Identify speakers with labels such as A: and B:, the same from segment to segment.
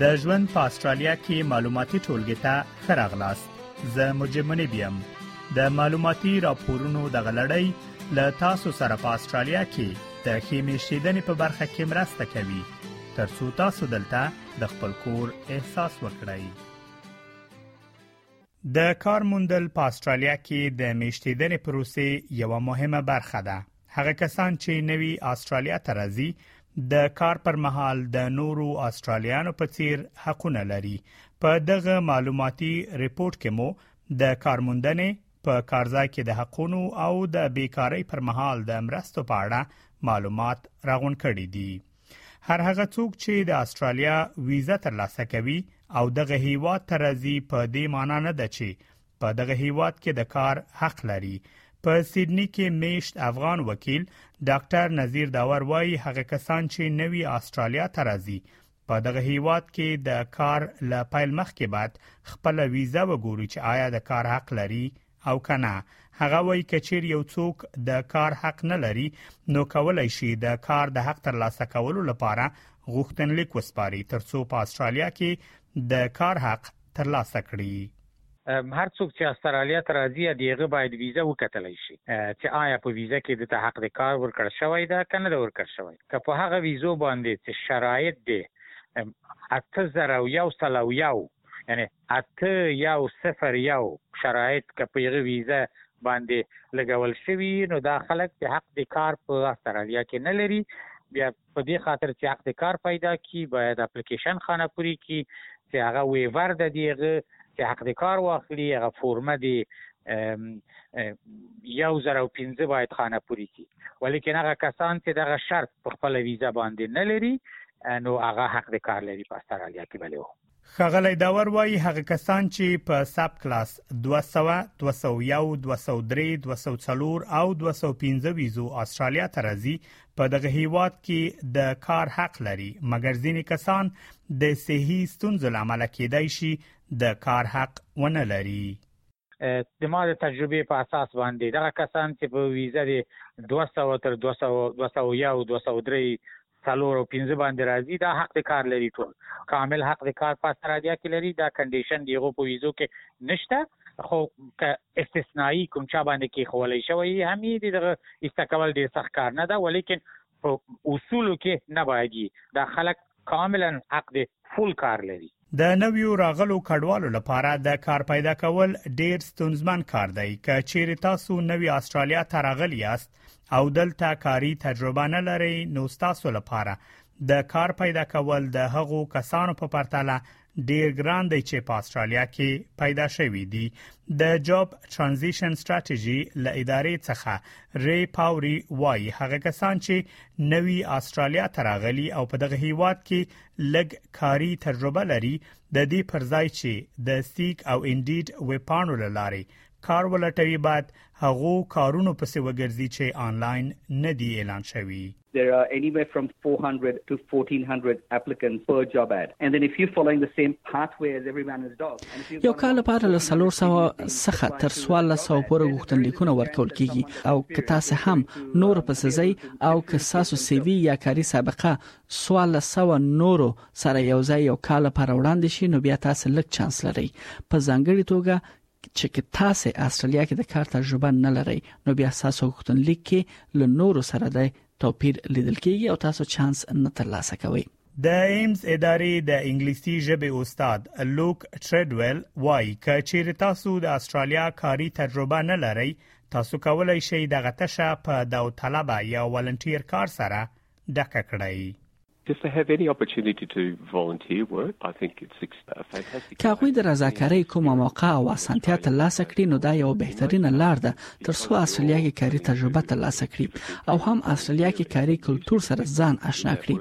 A: د ژوند په استرالیا کې معلوماتي ټولګي ته ښه راغلاست زه مجب منیب یم د معلوماتي راپورونو دغه لړۍ له تاسو سره په استرالیا کې د ښې میشتېدنې په برخه کې مرسته کوي ترڅو تاسو دلته د خپل کور احساس وکړئ د کار موندل په استرالیا کې د میشتېدنې پروسې یو مهمه برخه ده هغه کسان چې نوی استرالیا ته راځي د کار پر مهال د نورو استرالیانو په څیر حقونه لري په دغه معلوماتي ریپورت کې مو د کارموندنې په کارځای کې د حقونو او د بیکاری پر مهال د مرستو په اړه معلومات راغون کړي دي هر هغه څوک چې د استرالیا ویزه ترلاسه کوي او دغه هیواد ته راځي په دې معنی نه ده چې په دغه هیواد کې د کار حق لري په سیدنی کې میشت افغان وکیل ډاکټر نذیر داور وایي هغه کسان چې نوي استرالیا ته راځي په دغه هیواد کې د کار ل پایل مخکې بعد خپل ویزه وګوري چې آیا د کار حق لري او کنه هغه وای کچیر یو څوک د کار حق نه لري نو کولای شي د کار د حق ترلاسه کولو لپاره غوښتنلیک وسپاري ترڅو په استرالیا کې د کار حق ترلاسه کړي
B: هر څوک چې استرالیا ته راځي د هغه باید ویزه وکتل شي چې آیا په ویزه کې د حق د کار ورکړ شوی ده کنه د ورکړ شوی که په هغه ویزو باندې چې شرایط دي اته زره او یو سل او یو یعنی اته یو صفر یو شرایط که په یغه ویزه باندې لګول شوی نو دا خلک چې حق د کار په استرالیا کې نه لري بیا په دې خاطر چې حق د کار پیدا کی باید اپلیکیشن خانه پوری کی چې هغه ویور د دیغه چې حق د کار واخلي هغه فورمه دی یو زر او پنځه باید خانه پوری کی ولیکن هغه کسان چې دغه شرط په خپل ویزه باندې نه لري نو هغه حق د کار لري په استرالیا کې بلې
A: ښاغلی داور وایي هغه کسان چې په سب کلاس 200 201 203 204 او 215 ویزو استرالیا ته راځي په دغه هیواد کې د کار حق لري مګر ځینې کسان د صحي ستونزو لامل کېدای شي د کار حق ونه لري
B: د ما د تجربې په اساس باندې دغه کسان چې په ویزه دی 200 تر 200 200 یا 203 څلور او پنځه باندې راځي دا حق د کار لري ټول کامل حق د کار په استرالیا کې لري دا کنډیشن دی غو په ویزو کې نشته خو استثنایی کوم چا باندې کې خولې شوی همي دغه استقبال ډیر سخت کار نه ده ولیکن په اصولو کې نه باید دا خلک کاملا حق دی فول کار لري
A: د نویو راغلو کډوالو لپاره د کار پیدا کول ډیر ستونزمن کار دی که چیرې تاسو نوی استرالیا ته راغلی یاست او دلته کاری تجربه نه لرئ نو تاسو لپاره د کار پیدا کول د هغو کسانو په پرتله ډیر ګران دی چې په استرالیا کې پیدا شوی دی د جاب ترانزیشن ستراتیژي ل ادارې څخه ری پاوري وایي هغه کسان چې نوي استرالیا ته راغلي او په دغه هیواد کې لګ کاری تجربه لري د دې پر ځای چې د سیک او انډیډ ویب پاڼو لاري کار ولټوي باید هغو کارونو پسې وګرځي چې آنلاین نه دی اعلان شوی
C: there are anywhere from 400 to 1400 applicants per job ad. And then if you're following the same pathway as everyone is dog.
D: یو کال لپاره له سلور سو څخه تر سوال سو پورې غوښتنلیکونه ورکول کیږي او که تاسو هم نور په سزي او که تاسو سیوی یا کاری سابقه څوارلس سوه نورو سره یو ځای یو کال لپاره وړاندې شي نو بیا تاسو لږ چانس لرئ په ځانګړي توګه چې که تاسو استرالیا کې د کار تجربه نه لرئ نو بیا تاسو غوښتنلیک کې له نورو سره د توپیر لیدل کېږي او تاسو چانس نه ترلاسه کوئ
A: د ایمز ادارې د انګلیسي ژبې استاد لوک ټریډویل وایي چې چیرې تاسو د استرالیا کاري تجربه نه لرئ تاسو کولای شئ دغه تشه په داوطلبه یا ولنټیر کار سره ډکه
E: کړی. که
D: هغوی د رضاکارۍ کومه موقع او اسانتیا ترلاسه کړي، نو دا یوه بهترینه لار ده تر څو استرالیا کې کاري تجربه ترلاسه کړي او هم استرالیا کې کاري کلتور سره ځان اشنا کړي.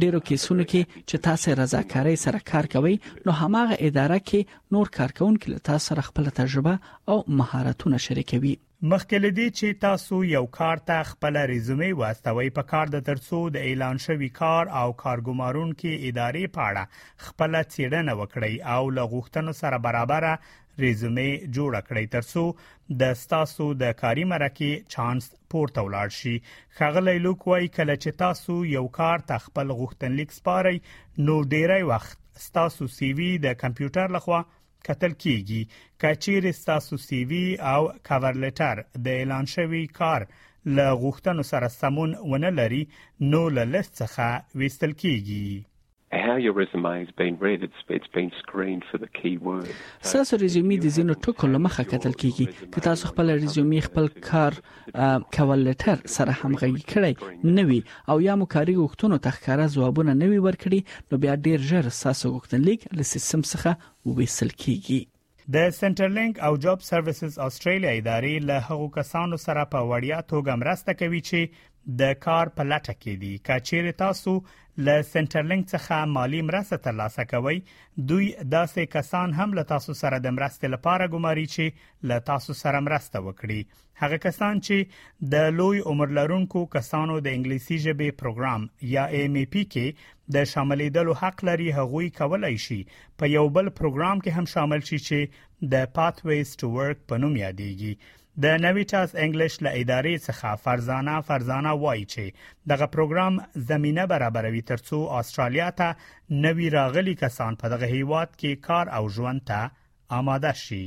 D: ډېرو کیسونو کې چې تاسو رضاکارۍ سره کار کوئ، نو هماغه اداره کې نور کارکوونکي له تاسو سره خپله تجربه او مهارتونه شریکوي.
A: مخکې له دې چې تاسو یو کار ته خپل ریزومې واستوئ په کار د ترڅو د اعلان شوی کار او کارګمارونکي ادارې په اړه خپل څېړنه وکړئ او له غوښتنو سره برابره ریزومې جوړه کړئ ترڅو د تاسو د کاري مرکه چانس پورته ولاړ شي خغلی لوک وای کله چې تاسو یو کار ته خپل غوښتنلیک سپارئ نو ډیری وخت تاسو سی وی د کمپیوټر لخوا کتل کیږي کچیر ستاسو سی وی او کور لیټر د اعلان شوی کار ل غوښتنو سره سمون ونه لري نو له لیست څخه ویستل کیږي
E: How your resume has been read, it's, it's been screened for the key words.
D: ستاسو ریزیومي د ځینو ټکو له مخه کتل کیږي که تاسو خپل ریزیومي خپل کار کول لټر سره همغږي کړی نه وي او یا مو کاري غوښتنو ته ښکارا ځوابونه نه وي ورکړي نو بیا ډیر ژر ساسو غوښتنلیک له سیستم څخه وېسل کیږي
A: د سنټرلینک او جاب سرویسز استرالیا ادارې له هغو کسانو سره په وړیا توګه مرسته کوي چې د کار په لټه کې دي کچیر تاسو له سنټرلینک څخه مالی مرسته ترلاسه کوئ دوی داسې کسان هم له تاسو سره د مرستې لپاره ګماري چې له تاسو سره مرسته وکړي هغه کسان چې د لوی عمر لرونکو کسانو د انګلیسي ژبې پروګرام یا ایم ای پی کې د شاملېدلو حق لري هغوی کولای شي په یو بل پروګرام کې هم شامل شي چې د Pathways to Work په نوم یادېږي د نویټاس انګلیش له ادارې څخه فرزانه فرزانه وایي چې دغه پروګرام زمينه برابروي ترڅو استرالیا ته نوي راغلي کسان په دغه هیواد کې کار او ژوند ته آماده شي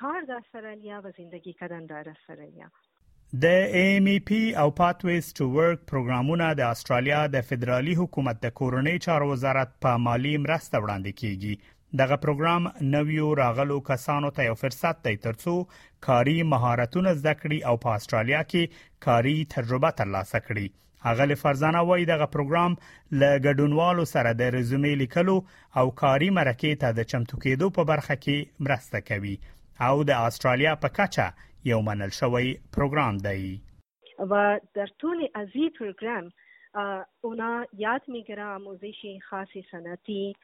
F: کار دا سره لیا و زندگی کدن دا را سره لیا
A: د AMEP او Pathways to Work پروګرامونه د استرالیا د فدرالي حکومت د کورنۍ چارو وزارت په مالی مرسته وړاندې کیږي دغه پروګرام نویو راغلو کسانو ته یو فرصت دی ترڅو کاري مهارتونه زده کړي او په استرالیا کې کاري تجربه ترلاسه کړي اغلی فرزانه وایي دغه پروګرام له ګډونوالو سره د رزومې لیکلو او کاري مرکې ته د چمتو کېدو په برخه کې مرسته کوي او د استرالیا په کچه یو منل شوی پروګرام دی
F: و در طول از این پروگرام اونا یاد میگیره آموزش خاص سنتی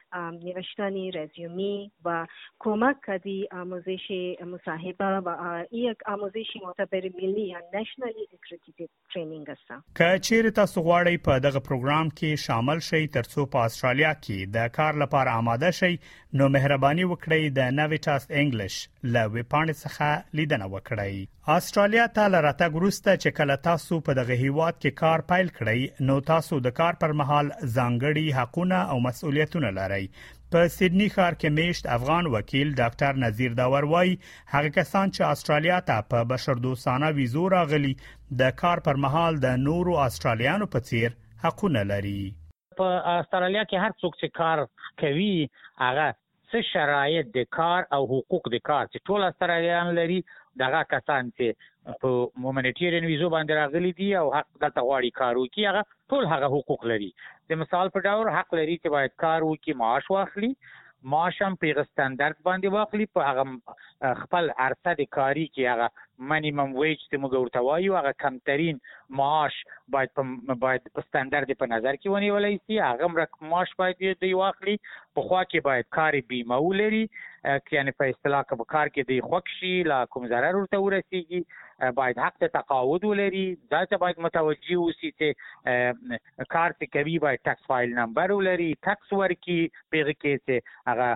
F: نوشتن رزیومی و کمک کدی آموزش مصاحبه و یک آموزش معتبر ملی یا نشنلی اکریدیتیت ټریننګ سته
A: که چیرې تاسو غواړئ په دغه پروګرام کې شامل شئ ترڅو په استرالیا کې د کار لپاره آماده شئ نو مهرباني وکړئ د نویټاس انګلیش له ویبپاڼې څخه لیدنه وکړئ استرالیا ته لراتګ وروسته چې کله تاسو په دغه هیواد کې کار پیل کړئ نو تاسو د کار پر مهال ځانګړي حقونه او مسؤلیتونه لرئ په سیدنی ښار کې میشت افغان وکیل ډاکټر نذیر داور وایي هغه کسان چې استرالیا ته په بشردوستانه ویزو راغلي د کار پر مهال د نورو استرالیانو په څیر حقونه لري
B: په استرالیا کې هر څوک چې کار کوي هغه څه شرایط د کار او حقوق د کار چې ټول استرالیان لري دغه کسان چې په مومنټیرین ویزو باندې راغلي دي او حق دلته غواړي کار وکړي هغه ټول هغه حقوق لري د مثال په ډول حق لري چې باید کار وکړي معاش واخلي معاش هم په ستاندرد باندې واخلي په هغه خپل عرصه د کاری کې هغه منیمم ویج چې موږ ورته وایو هغه کمترین معاش باید په باید په ستاندرد په نظر کې ونیول شي هغه مرک معاش باید دی واخلي په خوا کې باید کار بیمه ولري یعنی په اصطلاح کې کار کې دی خوښ شي لا کوم ضرر ورته ورسیږي باید حق ته تقاعد ولري دا ته باید متوجه اوسي چې کار څه کوي باید ټکس فایل نمبر ولري ټکس ورکي پیغه کې چې هغه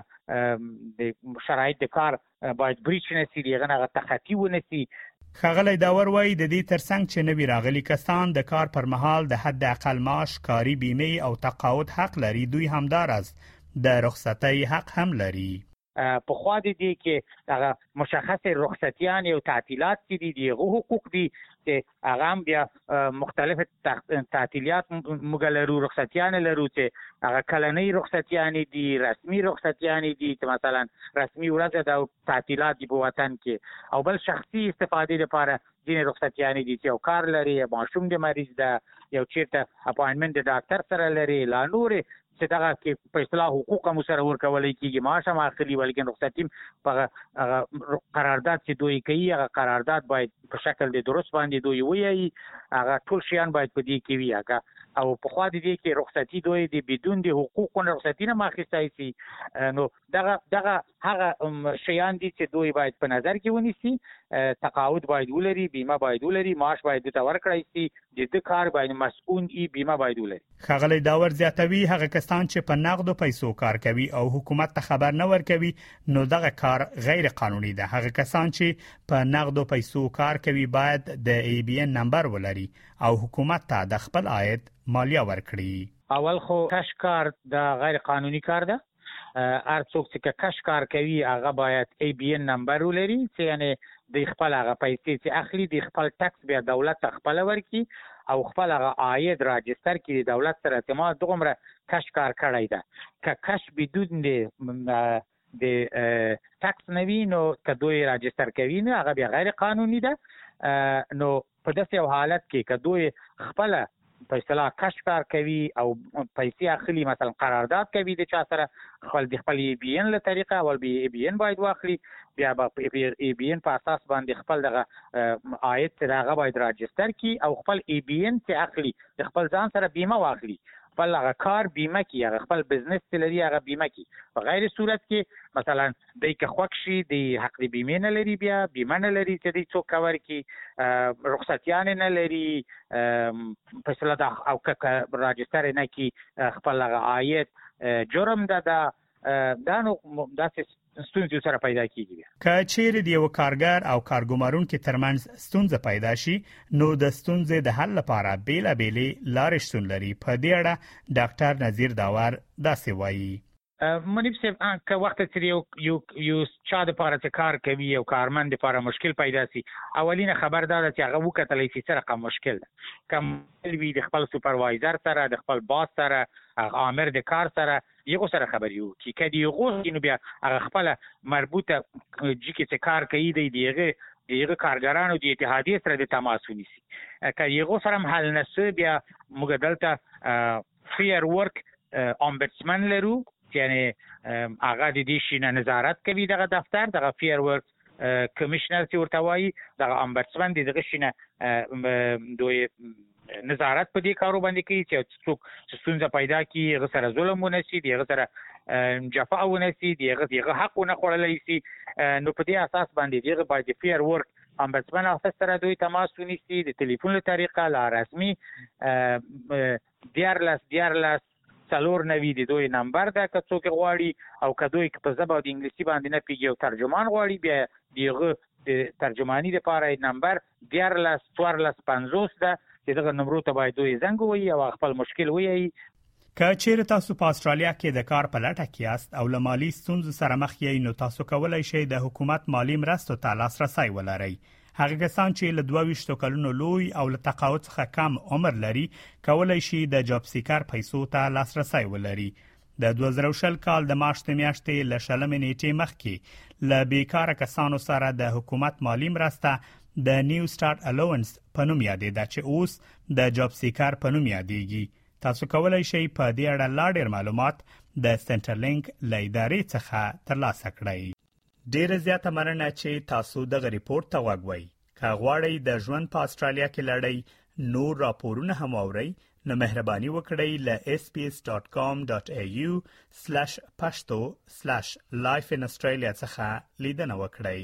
B: د شرایط د کار باید بریچ نسی دیغه هغه تخطی ونسی
A: خغلی داور وای د دې ترڅنګ چې نوی راغلي کسان د کار پر مهال د حد اقل معاش کاری بیمه او تقاعد حق لري دوی همدارز د رخصتۍ حق هم لري
B: په خوا دي دي کې هغه مشخصه رخصتيان او تعطيلات کې دي دي هغه حقوق دي چې هغه هم بیا مختلف تعطيلات موږ لرو رخصتيان لرو چې هغه کلنۍ رخصتيان دي رسمي رخصتيان دي چې مثلا رسمي ورځ ده او تعطيلات دي په وطن کې او بل شخصي استفادې لپاره ځینې رخصتيان دي چې یو کار لري ماشوم د مریض ده یو چیرته اپاینټمنټ د ډاکټر سره لري لا نور چې دغه کې په اصطلاح حقوق هم سره ورکول کیږي معاش هم اخلي ولیکن رخصتي په قرارداد چې دوی کوي هغه قرارداد باید په شکل د درست باندې دوی وایي هغه ټول شیان باید په دې کې وي هغه او په خو دې کې رخصتي دوی د بدون د حقوقو نه رخصتي نه ماخستای شي نو دغه دغه هغه شیان دي چې دوی باید په نظر کې ونیسي تقاعد باید ولري بیمه باید ولري معاش باید دوی ته ورکړی سي د د کار باید مسؤون ای بیمه باید ولري
A: خغلی داور زیاتوي هغه کسان چې په نقدو پیسو کار کوي او حکومت ته خبر نه ورکوي نو دغه کار غیر قانوني ده هغه کسان چې په نقدو پیسو کار کوي باید د ای بی ان نمبر ولري او حکومت ته د خپل عاید مالیه ورکړي
B: اول خو تش کار د غیر قانوني کار ده هر څوک چې ککش کار کوي هغه باید ای بی ان نمبر ولري چې یعنی د خپل هغه پیسې چې اخلي د خپل ټکس بیا دولت ته خپل ورکي او خپل هغه عاید راجستر کړي د دولت سره چې ما دومره کش کار کړی ده که کش بدون د د ټکس نوی نو که دوی راجستر کوي نو هغه بیا غیر قانوني ده نو په داسې یو حالت کې که دوی خپله په اصطلاح کش کار کوي او پیسې اخلي مثلا قرارداد کوي د چا سره خپل د خپل ای بي ان له طریقه اول به ای بي ان باید واخلي بیا به ای بي ان په اساس باندې خپل دغه عاید چې دغه باید راجستر کی او خپل ای بي ان چې اخلي د خپل ځان سره بیمه واخلي خپل هغه کار بیمه کی هغه خپل بزنس چې لري هغه بیمه کی په غیر صورت کې مثلا دی که خوک شي دی حق دی بیمه نه لري بیا بیمه نه لري چې دی څوک کور کی رخصتیان نه لري فیصله دا او که راجستر نه کی خپل عاید جرم ده دا دا نو داسې ستونزې سره پیدا کیږي
A: که چیرې د یو کارګر او کارګمارونکو ترمنځ ستونزه پیدا شي نو د ستونزې د حل لپاره بیلا بیلې لارې شتون لري په دې اړه ډاکټر نذیر داور داسې وایي
B: منیب صاحب که وخت چې یو یو یو چا د پاره چې کار کوي یو کارمند د پاره مشکل پیدا سي اولینه خبر دا ده چې هغه وکتلی چې څه رقم مشکل ده کم وی د خپل سپروایزر سره د خپل باس سره هغه امر د کار سره یو سره خبر یو چې کدی یو غوښ نو بیا هغه خپل مربوطه جی کې چې کار کوي دی دیغه دیغه کارګرانو د اتحادیه سره د تماس ونیسي که یو سره هم حل نسو بیا موږ دلته فیر ورک امبټسمن لرو یعنی هغه د دې شي نه نظارت کوي دغه دفتر دغه فیر ورک کمشنر چې ورته وایي دغه امبټسمن د دغه شي نه دوی نظارت په دې کارو باندې کوي چې څوک چې ستونزه پیدا کی هغه سره ظلم ونه شي دغه سره جفا ونه شي دغه دغه حق ونه خوړل شي نو په دې اساس باندې دغه باید فیر ورک امبسمن آفس سره دوی تماس ونیسي د تلیفون له طریقه لا رسمي دیارلس دیارلس څلور نوي د دوی نمبر ده که څوک غواړي او که دوی په ژبه د انګلیسي باندې نه پیږي او ترجمان غواړي بیا دیغه د ترجمانی لپاره نمبر دیارلس څوارلس پنځوس ده چې دغه نمرو ته باید دوی زنګ ووایي او خپل مشکل ووایي
A: که چیرې تاسو په استرالیا کې د کار په لټه کې یاست او له مالی ستونزو سره مخ یې نو تاسو کولای شئ د حکومت مالی مرستو ته لاسرسی ولرئ هغه کسان چې له 22 کلونو لوی او له تقاعد څخه کم عمر لري کولای شي د جاب سیکر پیسو ته لاسرسی ولري د 2020 کال د مارچ د میاشتې له شلمې نیټې مخکې له بیکاره کسانو سره د حکومت مالی مرسته د نیو سٹارټ الاونس په نوم یادېده چې اوس د جاب سیکر په نوم یادېږي تاسو کولای شئ په دې اړه لا ډېر معلومات د سنټرلینک له ادارې څخه ترلاسه کړئ. ډېره زیاته مننه چې تاسو دغه ریپورت ته غوږ وئ. که غواړئ د ژوند په استرالیا کې لړئ نور راپورونه هم واورئ نو مهرباني وکړئ له sbs.com.au/pashto/lifeinaustralia څخه لیدنه وکړئ.